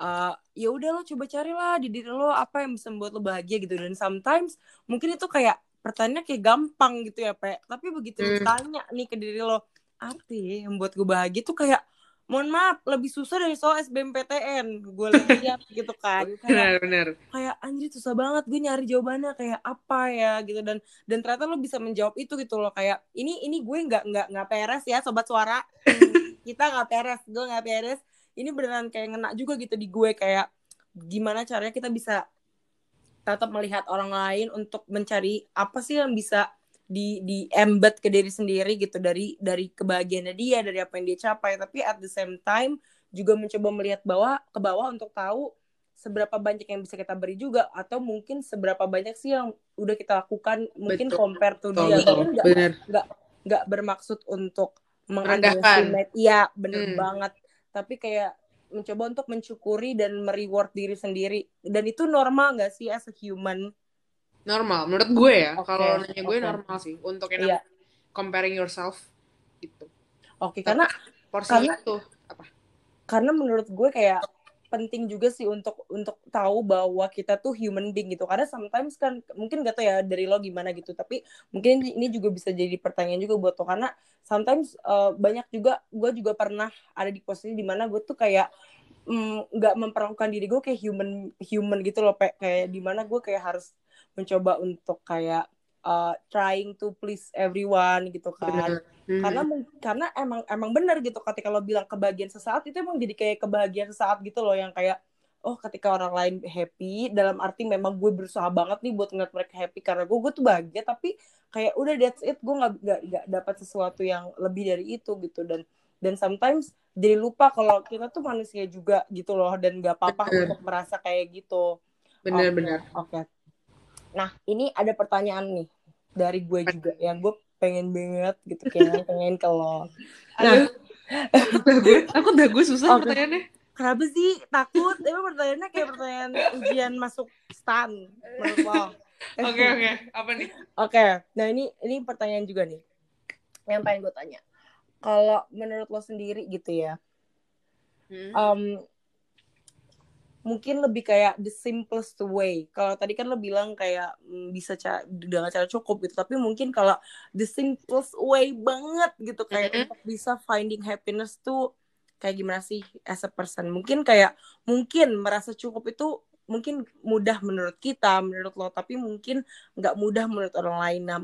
uh, ya udah lo coba carilah di diri lo apa yang bisa membuat lo bahagia gitu. Dan sometimes mungkin itu kayak pertanyaannya kayak gampang gitu ya pe. Tapi begitu hmm. ditanya nih ke diri lo apa ya yang buat gue bahagia tuh kayak mohon maaf lebih susah dari soal SBMPTN gue lihat (laughs) gitu kan benar benar. kayak anjir susah banget gue nyari jawabannya kayak apa ya? Gitu. Dan dan ternyata lo bisa menjawab itu gitu loh kayak ini ini gue nggak nggak nggak peres ya sobat suara. (laughs) Kita nggak peres gue nggak peres ini beneran kayak ngena juga gitu di gue kayak gimana caranya kita bisa tetap melihat orang lain untuk mencari apa sih yang bisa di di embed ke diri sendiri gitu dari dari kebahagiaannya dia dari apa yang dia capai. Tapi at the same time juga mencoba melihat bawah ke bawah untuk tahu seberapa banyak yang bisa kita beri juga atau mungkin seberapa banyak sih yang udah kita lakukan mungkin betul. compare to dia. Nggak nggak nggak bermaksud untuk menganggap iya bener hmm. banget tapi kayak mencoba untuk mencukuri dan mereward diri sendiri dan itu normal nggak sih as a human normal menurut gue ya okay. kalau nanya gue okay. normal sih untuk yang yeah. comparing yourself gitu oke okay, karena porsi karena, itu apa karena menurut gue kayak penting juga sih untuk untuk tahu bahwa kita tuh human being gitu. Karena sometimes kan mungkin gak tau ya dari lo gimana gitu tapi mungkin ini juga bisa jadi pertanyaan juga buat lo. Karena sometimes uh, banyak juga gue juga pernah ada di posisi di mana gue tuh kayak mm, nggak mm, memperlakukan diri gue kayak human human gitu loh kayak di mana gue kayak harus mencoba untuk kayak uh, trying to please everyone gitu kan hmm. karena karena emang emang benar gitu ketika lo bilang kebahagiaan sesaat itu emang jadi kayak kebahagiaan sesaat gitu loh yang kayak oh ketika orang lain happy dalam arti memang gue berusaha banget nih buat ngeliat mereka happy karena gue gue tuh bahagia tapi kayak udah that's it gue nggak nggak dapat sesuatu yang lebih dari itu gitu dan dan sometimes jadi lupa kalau kita tuh manusia juga gitu loh dan nggak apa-apa untuk merasa kayak gitu benar-benar oke okay. okay. Nah, ini ada pertanyaan nih dari gue juga yang gue pengen banget gitu kayak pengen ke lo. Nah, (laughs) aku udah gue susah okay. pertanyaannya. Kenapa sih takut? Emang pertanyaannya kayak pertanyaan ujian masuk stan menurut lo. (laughs) Oke oke, apa nih? Oke, okay. nah ini ini pertanyaan juga nih. Yang pengen gue tanya. Kalau menurut lo sendiri gitu ya, hmm. um, mungkin lebih kayak the simplest way. Kalau tadi kan lo bilang kayak mm, bisa cara dengan cara cukup gitu, tapi mungkin kalau the simplest way banget gitu kayak mm -hmm. untuk bisa finding happiness tuh kayak gimana sih as a person? Mungkin kayak mungkin merasa cukup itu mungkin mudah menurut kita, menurut lo, tapi mungkin nggak mudah menurut orang lain. Nah,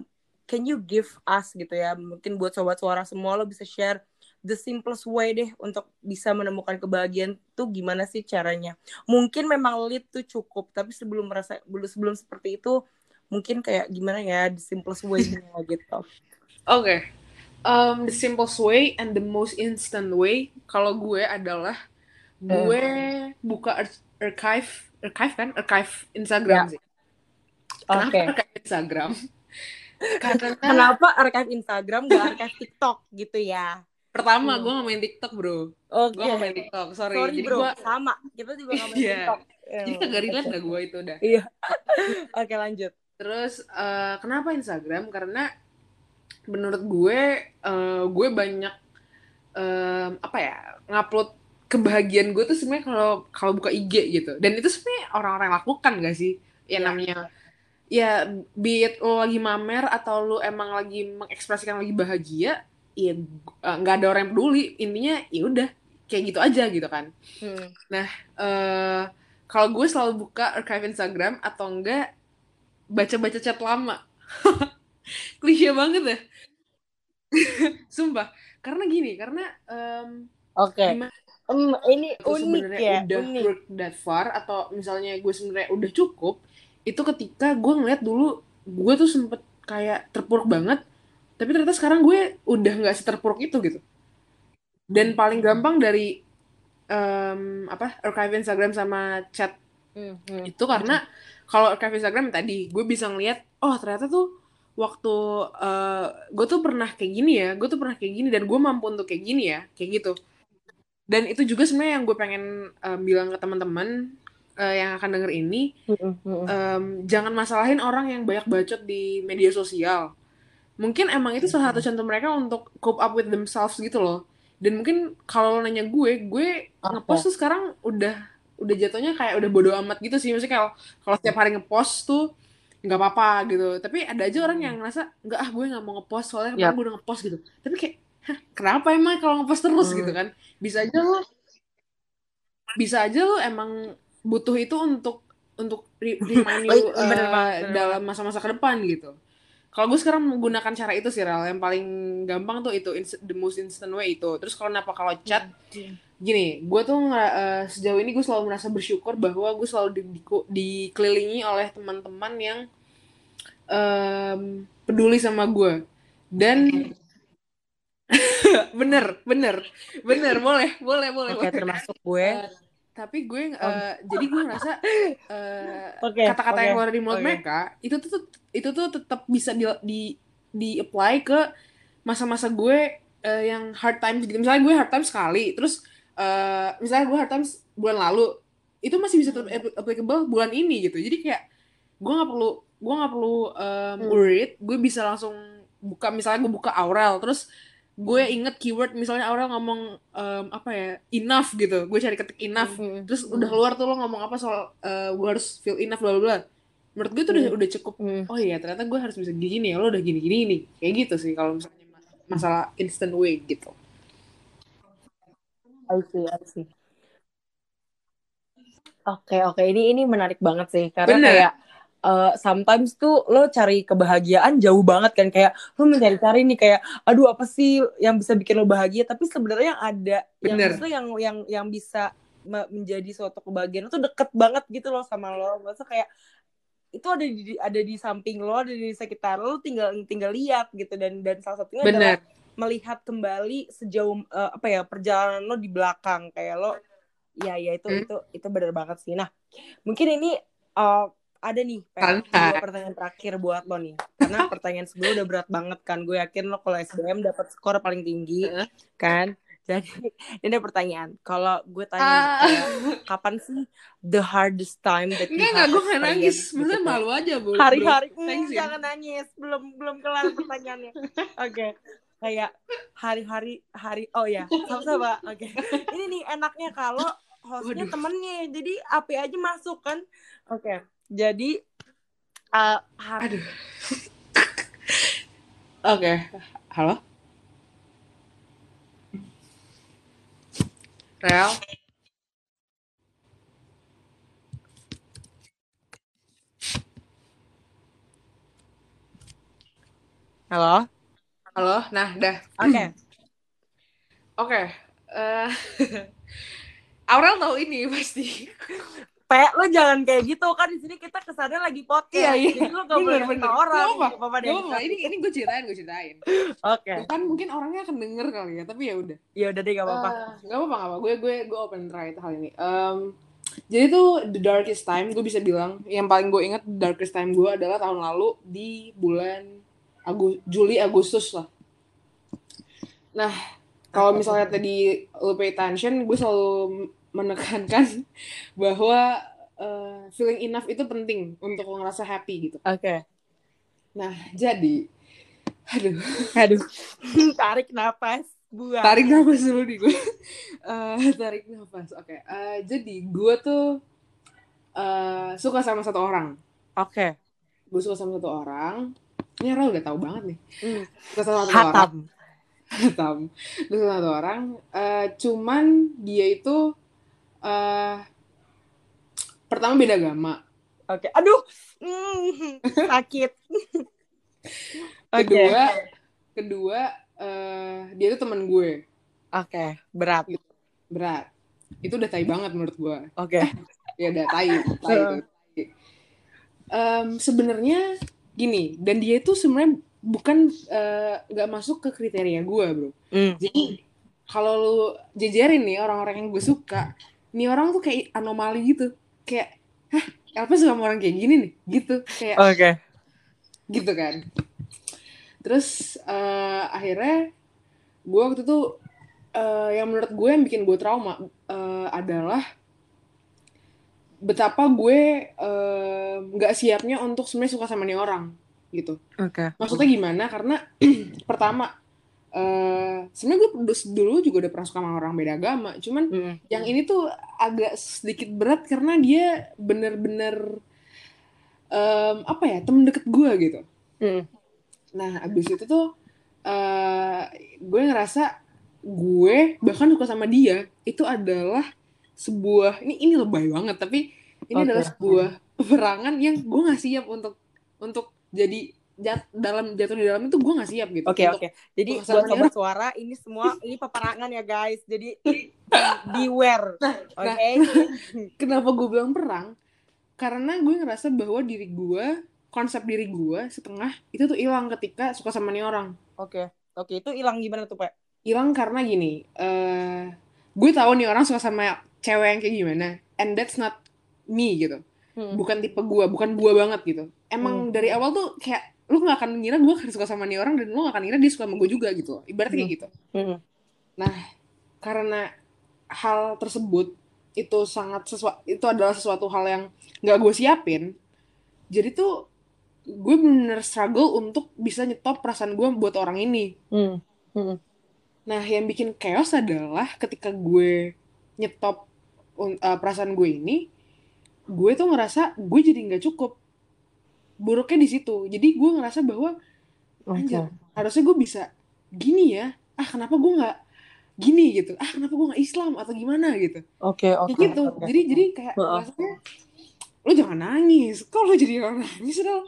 can you give us gitu ya? Mungkin buat sobat suara semua lo bisa share the simplest way deh untuk bisa menemukan kebahagiaan tuh gimana sih caranya mungkin memang lead tuh cukup tapi sebelum merasa belum sebelum seperti itu mungkin kayak gimana ya the simplest way (laughs) gitu oke okay. um, the simplest way and the most instant way kalau gue adalah gue uh. buka archive archive kan archive Instagram yeah. sih kenapa okay. archive Instagram (laughs) karena kenapa archive Instagram gak archive TikTok gitu ya Pertama, hmm. gue gak main TikTok, bro. Oh, gue gak main TikTok, sorry. sorry Jadi bro, gua... sama. Kita juga gak main yeah. TikTok. Jadi kagak relate gak gue itu udah. Iya. (laughs) Oke, lanjut. Terus, uh, kenapa Instagram? Karena menurut gue, uh, gue banyak, uh, apa ya, ngupload kebahagiaan gue tuh sebenarnya kalau kalau buka IG gitu. Dan itu sebenarnya orang-orang lakukan gak sih? Ya, yeah. namanya ya be it lo lagi mamer atau lo emang lagi mengekspresikan lagi bahagia ya nggak ada orang yang peduli intinya ya udah kayak gitu aja gitu kan hmm. nah uh, kalau gue selalu buka archive Instagram atau enggak baca-baca chat lama (laughs) klise banget ya (laughs) sumpah karena gini karena um, oke okay. um, ini unik ya udah unik. work that far atau misalnya gue sebenarnya udah cukup itu ketika gue ngeliat dulu gue tuh sempet kayak terpuruk banget tapi ternyata sekarang gue udah nggak seterpuruk itu gitu. Dan paling gampang dari um, apa archive Instagram sama chat hmm, hmm. itu karena kalau archive Instagram tadi gue bisa ngeliat oh ternyata tuh waktu uh, gue tuh pernah kayak gini ya gue tuh pernah kayak gini dan gue mampu untuk kayak gini ya kayak gitu. Dan itu juga sebenarnya yang gue pengen um, bilang ke teman-teman uh, yang akan denger ini um, jangan masalahin orang yang banyak bacot di media sosial mungkin emang itu salah satu contoh mereka untuk cope up with themselves gitu loh. Dan mungkin kalau nanya gue gue ngepost tuh sekarang udah udah jatuhnya kayak udah bodo amat gitu sih. Maksudnya kalau kalau setiap hari ngepost tuh nggak apa-apa gitu. Tapi ada aja orang yang ngerasa nggak ah gue nggak mau ngepost soalnya yep. gue udah ngepost gitu. Tapi kayak kenapa emang kalau ngepost terus? Hmm. gitu kan. Bisa aja lo bisa aja lo emang butuh itu untuk untuk re- remind Oh, (laughs) you bener bener dalam masa-masa ke depan gitu kalau gue sekarang menggunakan cara itu sih Rel. Yang paling gampang tuh itu the most instant way itu. Terus kalau kenapa? Kalau chat gini gue tuh eh, sejauh ini gue selalu merasa bersyukur bahwa gue selalu di, di- dikelilingi oleh teman-teman yang em, peduli sama gue dan (laughs) bener bener bener. Boleh boleh boleh Oke, boleh. termasuk gue. Tapi gue eh, jadi gue ngerasa (laughs) eh, Oke, kata-kata oke, yang keluar dari mulut oke. mereka itu tuh itu tuh tetap bisa di di di apply ke masa-masa gue eh, yang hard times gitu. Misalnya gue hard times sekali terus eh, misalnya gue hard times bulan lalu itu masih bisa tetap app- applicable bulan ini gitu. Jadi kayak gue nggak perlu gue nggak perlu um, Hmm. worried gue bisa langsung buka misalnya gue buka Aurel terus gue inget keyword misalnya Aurel ngomong um, apa ya enough gitu gue cari ketik enough Hmm. terus udah keluar tuh lo ngomong apa soal uh, gue harus feel enough bla bla bla menurut gue tuh udah Hmm. udah cukup Hmm. oh iya ternyata gue harus bisa gini ya lo udah gini gini nih kayak gitu sih kalau misalnya mas- masalah instant way gitu I see, I see. Oke, oke. Ini ini menarik banget sih karena Bener. kayak eh, sometimes tuh lo cari kebahagiaan jauh banget kan kayak lo mencari-cari nih kayak aduh apa sih yang bisa bikin lo bahagia? Tapi sebenarnya yang ada yang maksudnya yang yang yang bisa me- menjadi suatu kebahagiaan itu deket banget gitu loh sama lo. Maksudnya kayak itu ada di ada di samping lo, ada di sekitar lo, tinggal tinggal lihat gitu. Dan dan salah satunya adalah bener. melihat kembali sejauh eh, apa ya perjalanan lo di belakang. Kayak lo ya ya itu Hmm. itu itu bener banget sih. Nah mungkin ini eh, ada nih dua pertanyaan terakhir buat lo nih. Karena pertanyaan sebelum udah berat banget kan. Gue yakin lo kalau SBM dapat skor paling tinggi kan? Jadi (laughs) ini ada pertanyaan. Kalau gue tanya kayak, kapan sih the hardest time that you enggak enggak gue nggak nangis. sebenarnya malu aja bu. Hari-hari. Hmm, Thanks ya. jangan nangis. Belum belum kelar pertanyaannya. (laughs) Oke. Kayak hari-hari hari oh ya sama-sama. Oke. Ini nih enaknya kalau hostnya Waduh. temennya jadi api aja masuk kan? Oke jadi uh, aduh. (laughs) Oke. Halo? Rel? Halo? Halo? Nah dah. Oke. Oke. Eh (laughs) Aurel tahu ini pasti Pe, lo jangan kayak gitu kan di sini kita kesannya lagi podcast. Iya, iya. Jadi lo gak boleh tau orang. Gak apa, Gak apa-apa deh. Gak apa, ini ini gue ceritain gue ceritain Oke. kan mungkin orangnya akan denger kali ya tapi ya udah Ya udah deh gak apa-apa. Eh, Gak apa-apa, gak apa. Gue gue gue open right hal ini. Em, jadi tuh the darkest time gue bisa bilang yang paling gue ingat the darkest time gue adalah tahun lalu di bulan Agu Juli Agustus lah. Nah kalau misalnya tadi lo pay attention, gue selalu menekankan (laughs) bahwa eh, feeling enough itu penting untuk ngerasa happy gitu. Oke. Nah jadi, aduh. Aduh. (laughs) Tarik napas. Buang. tarik nafas dulu nih gue (laughs) Eh, tarik nafas oke Eh, jadi gue tuh eh, suka sama satu orang Oke. gue suka sama satu orang ini Ra udah tahu banget nih Hmm. suka sama satu orang Hatam. Hatam. gue suka sama satu orang eh, cuman dia itu eh pertama beda agama Oke. Aduh. Hmm, sakit. (laughs) Kedua kedua eh, dia itu teman gue Oke. Berat. berat itu udah tai banget menurut gue Oke. (laughs) ya udah tai tai. Em, sebenarnya gini dan dia itu sebenarnya bukan eh, nggak masuk ke kriteria gue bro Hmm. jadi kalau lu jejerin nih orang-orang yang gue suka nih orang tuh kayak anomali gitu. Kayak hah apa suka sama orang kayak gini nih gitu. Kayak Oke. gitu kan. Terus eh, akhirnya gue waktu itu eh, yang menurut gue yang bikin gue trauma eh, adalah betapa gue eh, nggak siapnya untuk sebenarnya suka sama nih orang gitu. Oke. maksudnya gimana? Karena (clears throat) pertama eh sebenarnya gue dulu- dulu juga udah pernah suka sama orang beda agama cuman Hmm. yang ini tuh agak sedikit berat karena dia bener-bener em, apa ya temen deket gue gitu Hmm. Nah, abis itu tuh uh, gue ngerasa gue bahkan suka sama dia itu adalah sebuah ini ini lebay banget tapi ini okay. adalah sebuah perangan yang gue nggak siap untuk untuk jadi jat, dalam jatuh di dalam itu gue nggak siap gitu. Oke okay, oke. Okay. Jadi buat sobat suara ini semua ini peperangan ya guys. Jadi (laughs) beware. Nah, oke. Okay? (laughs) Nah, kenapa gue bilang perang? Karena gue ngerasa bahwa diri gue konsep diri gue setengah itu tuh hilang ketika suka sama nih orang. Oke. Okay. Oke, okay, itu hilang gimana tuh, Pak? Hilang karena gini, uh, gue tahu nih orang suka sama cewek yang kayak gimana, and that's not me gitu. Hmm. Bukan tipe gue, bukan gue banget gitu. Emang hmm. dari awal tuh kayak lu gak akan ngira gue akan suka sama nih orang dan lu gak akan ngira dia suka sama gue juga gitu. Ibaratnya kayak hmm. gitu. Hmm. Nah, karena hal tersebut itu sangat sesuatu itu adalah sesuatu hal yang nggak gue siapin. Jadi tuh gue bener struggle untuk bisa nyetop perasaan gue buat orang ini. Hmm. Hmm. Nah, yang bikin chaos adalah ketika gue nyetop uh, perasaan gue ini, gue tuh ngerasa gue jadi nggak cukup. Buruknya di situ. Jadi gue ngerasa bahwa okay. harusnya gue bisa gini ya. Ah, kenapa gue nggak gini gitu? Ah, kenapa gue nggak Islam atau gimana gitu? Oke, okay, oke. Okay, gitu. Okay. Jadi jadi kayak rasanya lo jangan nangis. Kok lo jadi orang nangis dong?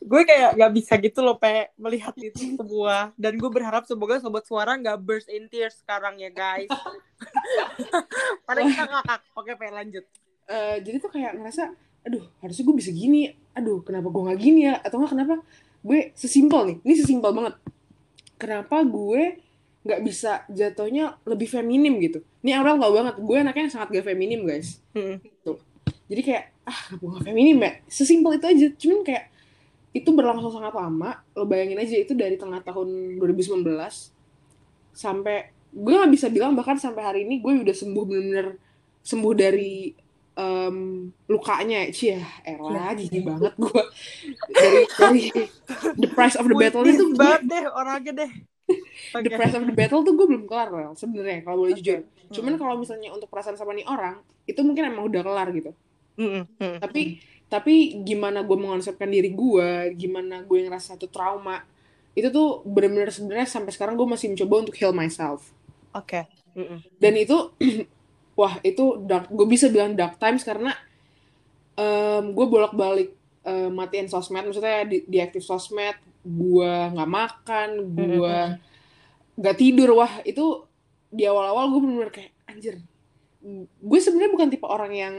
gue kayak gak bisa gitu loh pe melihat itu semua dan gue berharap semoga sobat suara nggak burst in tears sekarang ya guys (laughs) paling kita ngakak oke pe lanjut uh, jadi tuh kayak ngerasa aduh harusnya gue bisa gini. Aduh kenapa gue nggak gini ya? Atau nggak kenapa gue sesimpel nih. Ini sesimpel banget. Kenapa gue nggak bisa jatuhnya lebih feminim gitu? Ini orang tau banget. Gue anaknya sangat gak feminim guys. Hmm. tuh jadi kayak ah gue gak feminim ya? Sesimpel itu aja. Cuman kayak itu berlangsung sangat lama. Lo bayangin aja itu dari tengah tahun 2019 sampai gue nggak bisa bilang bahkan sampai hari ini gue udah sembuh bener-bener sembuh dari um, lukanya cie elah ya. jijik banget gue dari dari the price of the battle itu banget deh orangnya deh okay. the price of the battle tuh gue belum kelar loh sebenarnya kalau boleh okay. jujur cuman hmm. kalau misalnya untuk perasaan sama nih orang itu mungkin emang udah kelar gitu mm -hmm. tapi tapi gimana gue mengonsepkan diri gue gimana gue ngerasa itu trauma itu tuh bener-bener sebenarnya sampai sekarang gue masih mencoba untuk heal myself oke okay. mm -mm. dan itu (clears throat) wah itu dark gue bisa bilang dark times karena um, gue bolak-balik uh, matiin sosmed. Maksudnya di, diaktif sosmed gue nggak makan gue nggak tidur. Wah itu di awal-awal gue bener-bener kayak anjir gue sebenarnya bukan tipe orang yang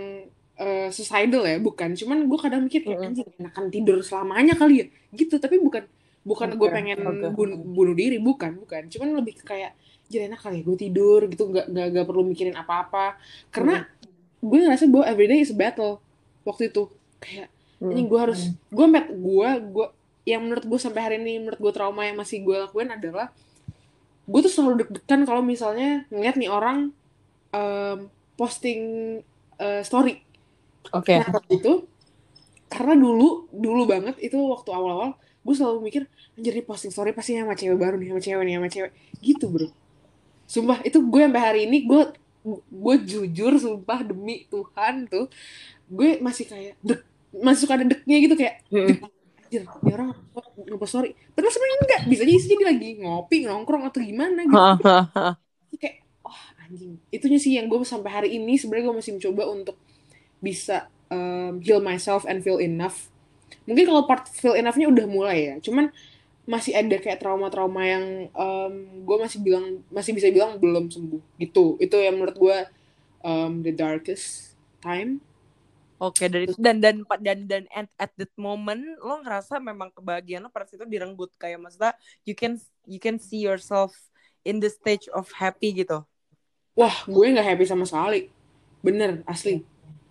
uh, suicidal ya bukan. Cuman gue kadang mikir kayak anjir enakan tidur selamanya kali ya. Gitu tapi bukan bukan okay, gue pengen okay. Bunuh, bunuh diri bukan bukan. Cuman lebih kayak jadi enak kali ya gue tidur gitu nggak nggak nggak perlu mikirin apa-apa karena mm. gue ngerasa bahwa everyday is a battle waktu itu kayak mm. ini gue harus gue met gue gue yang menurut gue sampai hari ini menurut gue trauma yang masih gue lakuin adalah gue tuh selalu deg-degan kalau misalnya ngeliat nih orang um, posting uh, story Oke. Okay. Nah, itu karena dulu dulu banget itu waktu awal-awal gue selalu mikir anjir nih posting story pasti sama cewek baru nih sama cewek nih sama cewek gitu bro sumpah itu gue sampai hari ini gue gue jujur sumpah demi Tuhan tuh gue masih kayak dek masih suka ada deknya gitu kayak dek, anjir ini orang ngepost story terus sebenarnya enggak bisa aja jadi lagi ngopi nongkrong atau gimana gitu. (laughs) Kayak wah oh, anjing. Itunya sih yang gue sampai hari ini sebenarnya gue masih mencoba untuk bisa um, heal myself and feel enough. Mungkin kalau part feel enough-nya udah mulai ya cuman masih ada kayak trauma-trauma yang um, gue masih bilang masih bisa bilang belum sembuh gitu itu yang menurut gue um, the darkest time Oke okay, dari dan dan dan dan at, at that moment lo ngerasa memang kebahagiaan lo pada situ direnggut kayak maksudnya you can you can see yourself in the stage of happy gitu. Wah gue nggak happy sama sekali, bener asli.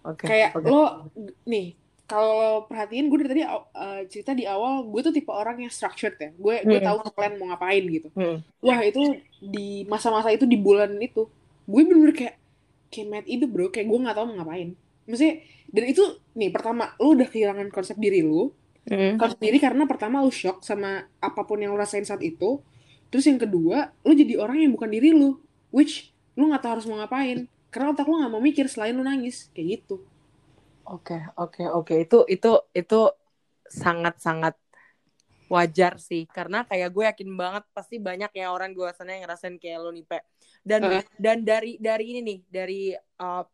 Okay, kayak okay. lo nih kalau perhatiin gue dari tadi uh, cerita di awal gue tuh tipe orang yang structured ya. Gue gue hmm. tahu kalian mau ngapain gitu. Hmm. wah itu di masa-masa itu di bulan itu gue bener-bener kayak kayak mad itu bro. Kayak gue nggak tahu mau ngapain. Maksudnya dan itu nih pertama lo udah kehilangan konsep diri lo hmm. konsep diri karena pertama lo shock sama apa pun yang lo rasain saat itu. Terus yang kedua lo jadi orang yang bukan diri lo which lo nggak tahu harus mau ngapain. Karena otak lo gak mau mikir selain lo nangis. Kayak gitu oke okay, oke okay, oke. Okay. itu itu itu sangat sangat wajar sih. Karena kayak gue yakin banget pasti banyak ya orang gue sana yang ngerasain kayak lo nih pe. Dan uh. dan dari dari ini nih dari uh,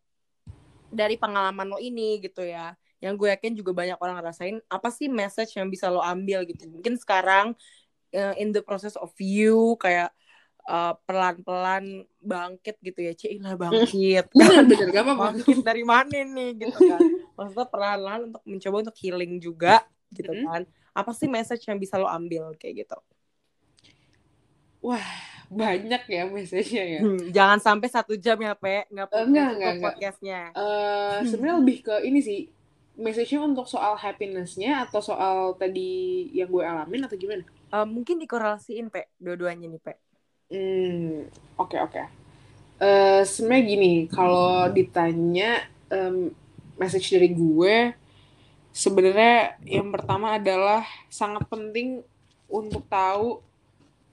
dari pengalaman lo ini gitu ya yang gue yakin juga banyak orang ngerasain apa sih message yang bisa lo ambil gitu? Mungkin sekarang uh, in the process of you kayak uh, pelan-pelan bangkit gitu ya. Cila bangkit. (laughs) Bener gak apa bangkit dari mana nih gitu kan maksudnya perlahan-lahan untuk mencoba untuk healing juga gitu mm -hmm. kan. Apa sih message yang bisa lo ambil kayak gitu? Wah banyak ya message-nya ya. Hmm, jangan sampai satu jam ya pe. Nggak uh, enggak, enggak, podcastnya. Uh, sebenarnya lebih ke ini sih message-nya untuk soal happiness-nya atau soal tadi yang gue alamin atau gimana? Uh, mungkin dikorelasiin pe dua-duanya nih pe. Hmm, oke okay, oke. Okay. Uh, Sebenarnya gini, kalau ditanya um, message dari gue, sebenarnya yang pertama adalah sangat penting untuk tahu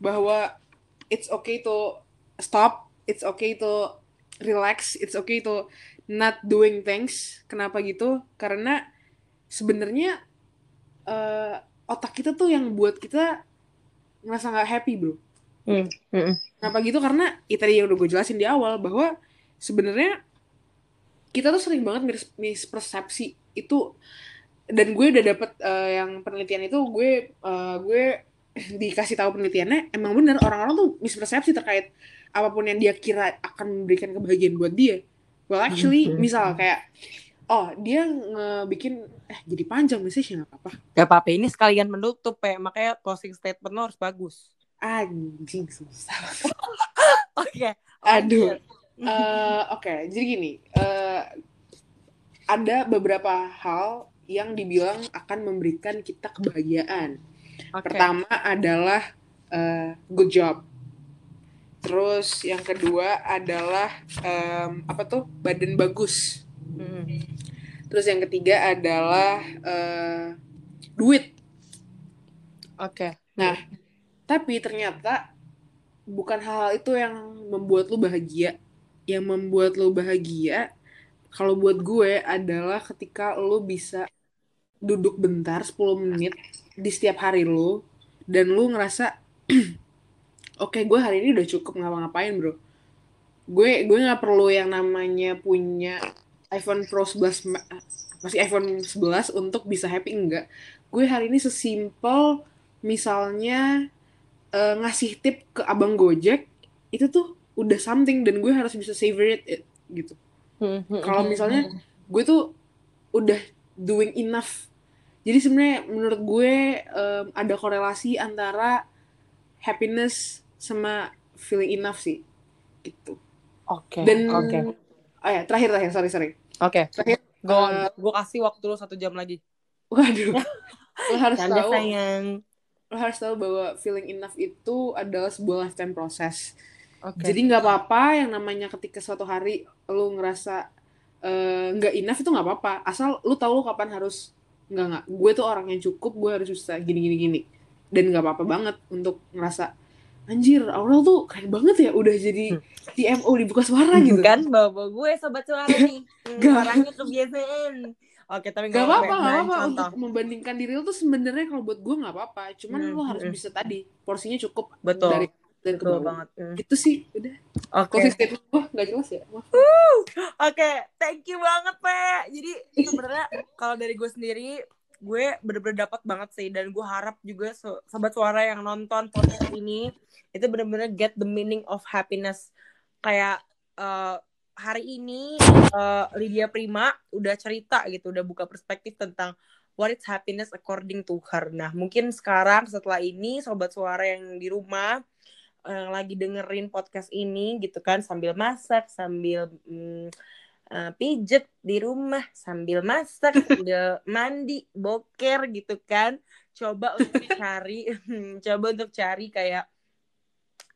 bahwa it's okay to stop, it's okay to relax, it's okay to not doing things. Kenapa gitu? Karena sebenarnya uh, otak kita tuh yang buat kita ngerasa nggak happy bro Hmm. Hmm. Kenapa gitu? Karena ya tadi yang udah gue jelasin di awal bahwa sebenarnya kita tuh sering banget mis mispersepsi itu dan gue udah dapet uh, yang penelitian itu gue uh, gue (laughs) dikasih tahu penelitiannya emang bener orang-orang tuh mispersepsi terkait apa pun yang dia kira akan memberikan kebahagiaan buat dia. Well actually hmm. misal kayak oh dia ngebikin eh jadi panjang message nggak apa-apa. Gak apa-apa ini sekalian menutup ya makanya closing statement lo harus bagus anjing susah (laughs) oke okay. aduh uh, oke okay. jadi gini uh, ada beberapa hal yang dibilang akan memberikan kita kebahagiaan okay. pertama adalah uh, good job terus yang kedua adalah um, apa tuh badan bagus hmm. terus yang ketiga adalah uh, duit oke okay. nah tapi ternyata bukan hal-hal itu yang membuat lu bahagia yang membuat lu bahagia kalau buat gue adalah ketika lu bisa duduk bentar 10 menit di setiap hari lu dan lu ngerasa (clears throat) oke okay, gue hari ini udah cukup ngapa-ngapain bro gue gue nggak perlu yang namanya punya iPhone Pro 11 masih iPhone 11 untuk bisa happy enggak gue hari ini sesimpel misalnya uh, ngasih tip ke abang Gojek itu tuh udah something dan gue harus bisa savor it, it gitu. Hmm, hmm, Kalau misalnya gue tuh udah doing enough. Jadi sebenarnya menurut gue um, ada korelasi antara happiness sama feeling enough sih gitu. Oke. Okay, Dan oke. Okay. Oh ya, terakhir terakhir sorry sorry. Oke. Okay. Terakhir gue uh, gue kasih waktu lu satu jam lagi. Waduh. (laughs) lo harus Canda tahu. sayang lo harus tahu bahwa feeling enough itu adalah sebuah lifetime proses. Okay. Jadi nggak apa-apa yang namanya ketika suatu hari lo ngerasa eh, nggak uh, enough itu nggak apa-apa. Asal lo tahu lo kapan harus nggak nggak. Gue tuh orang yang cukup, gue harus bisa gini gini gini. Dan nggak apa-apa banget untuk ngerasa anjir Aurel tuh keren banget ya udah jadi TMO hmm. dibuka suara gitu kan bawa gue sobat suara nih (laughs) suaranya kebiasaan Oke, tapi gak apa-apa, gak apa-apa untuk membandingkan diri lo tuh sebenarnya kalau buat gue nggak apa-apa. Cuman hmm, lo harus hmm. bisa tadi porsinya cukup betul dari dan betul banget. Hmm. Itu sih udah. Oke. Okay. statement gue nggak jelas ya. Oke, okay. thank you banget Pe. Jadi sebenarnya (laughs) kalau dari gue sendiri gue bener-bener dapat banget sih dan gue harap juga so sobat suara yang nonton podcast ini itu bener-bener get the meaning of happiness kayak uh, hari ini uh, Lydia Prima udah cerita gitu, udah buka perspektif tentang what is happiness according to her. Nah, mungkin sekarang setelah ini sobat suara yang di rumah yang lagi dengerin podcast ini gitu kan sambil masak, sambil mm, uh, pijet di rumah, sambil masak, (laughs) sambil mandi, boker gitu kan. Coba untuk cari (laughs) coba untuk cari kayak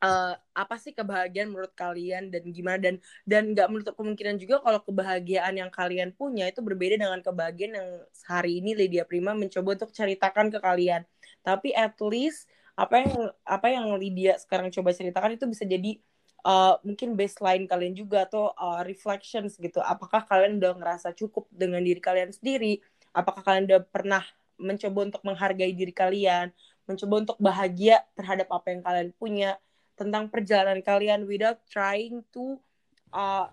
uh, apa sih kebahagiaan menurut kalian dan gimana dan dan nggak menutup kemungkinan juga kalau kebahagiaan yang kalian punya itu berbeda dengan kebahagiaan yang hari ini Lydia Prima mencoba untuk ceritakan ke kalian tapi at least apa yang apa yang Lydia sekarang coba ceritakan itu bisa jadi uh, mungkin baseline kalian juga atau uh, reflections gitu. Apakah kalian udah ngerasa cukup dengan diri kalian sendiri? Apakah kalian udah pernah mencoba untuk menghargai diri kalian? Mencoba untuk bahagia terhadap apa yang kalian punya? Tentang perjalanan kalian without trying to uh,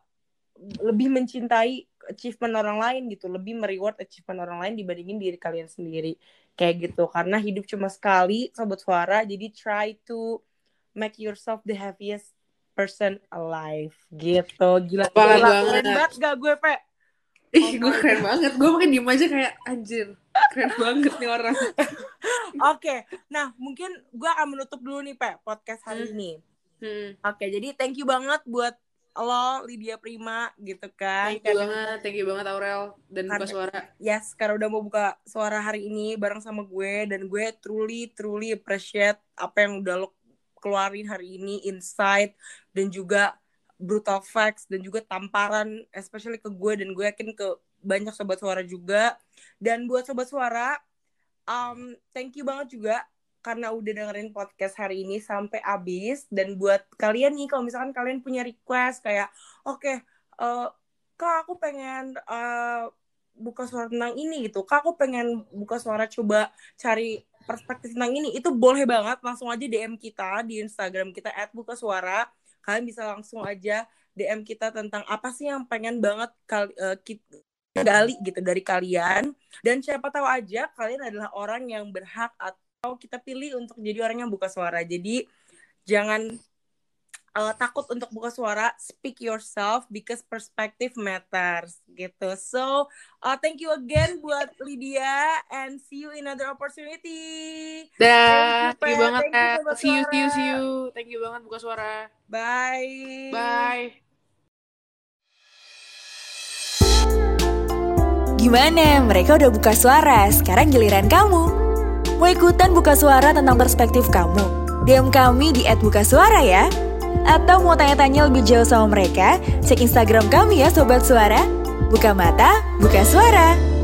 lebih mencintai achievement orang lain gitu. Lebih mereward achievement orang lain dibandingin diri kalian sendiri kayak gitu karena hidup cuma sekali sobat suara jadi try to make yourself the happiest person alive gitu gila banget. keren banget gak gue pe Ih, gue keren banget. Gue makin diem aja kayak anjir. Keren banget nih orang. (laughs) Oke, nah mungkin gue akan menutup dulu nih Pe podcast hari Hmm. ini. Hmm. Oke, jadi thank you banget buat lo Lydia Prima gitu kan. Thank you banget, thank you banget Aurel dan buka Karena- suara. Yes, karena udah mau buka suara hari ini bareng sama gue dan gue truly truly appreciate apa yang udah lo keluarin hari ini insight dan juga brutal facts dan juga tamparan especially ke gue dan gue yakin ke banyak sobat suara juga dan buat sobat suara um, thank you banget juga karena udah dengerin podcast hari ini sampai habis dan buat kalian nih kalau misalkan kalian punya request kayak oke eh, kak aku pengen eh, buka suara tentang ini gitu. Kak aku pengen buka suara coba cari perspektif tentang ini itu boleh banget langsung aja DM kita di Instagram kita buka suara. Kalian bisa langsung aja DM kita tentang apa sih yang pengen banget kali eh, kita gali gitu dari kalian. Dan siapa tahu aja kalian adalah orang yang berhak atau kita pilih untuk jadi orang yang buka suara jadi jangan uh, takut untuk buka suara speak yourself because perspective matters gitu so uh, thank you again buat Lydia and see you in another opportunity Dah, Thank you, thank you Pe. banget. Thank you, See you, see you, see you. Thank you banget buka suara. bye Bye. Gimana? Mereka udah buka suara, sekarang giliran kamu. Mau ikutan buka suara tentang perspektif kamu? DM kami di @bukasuara ya. Atau mau tanya-tanya lebih jauh sama mereka? Cek Instagram kami ya Sobat Suara. Buka mata, buka suara.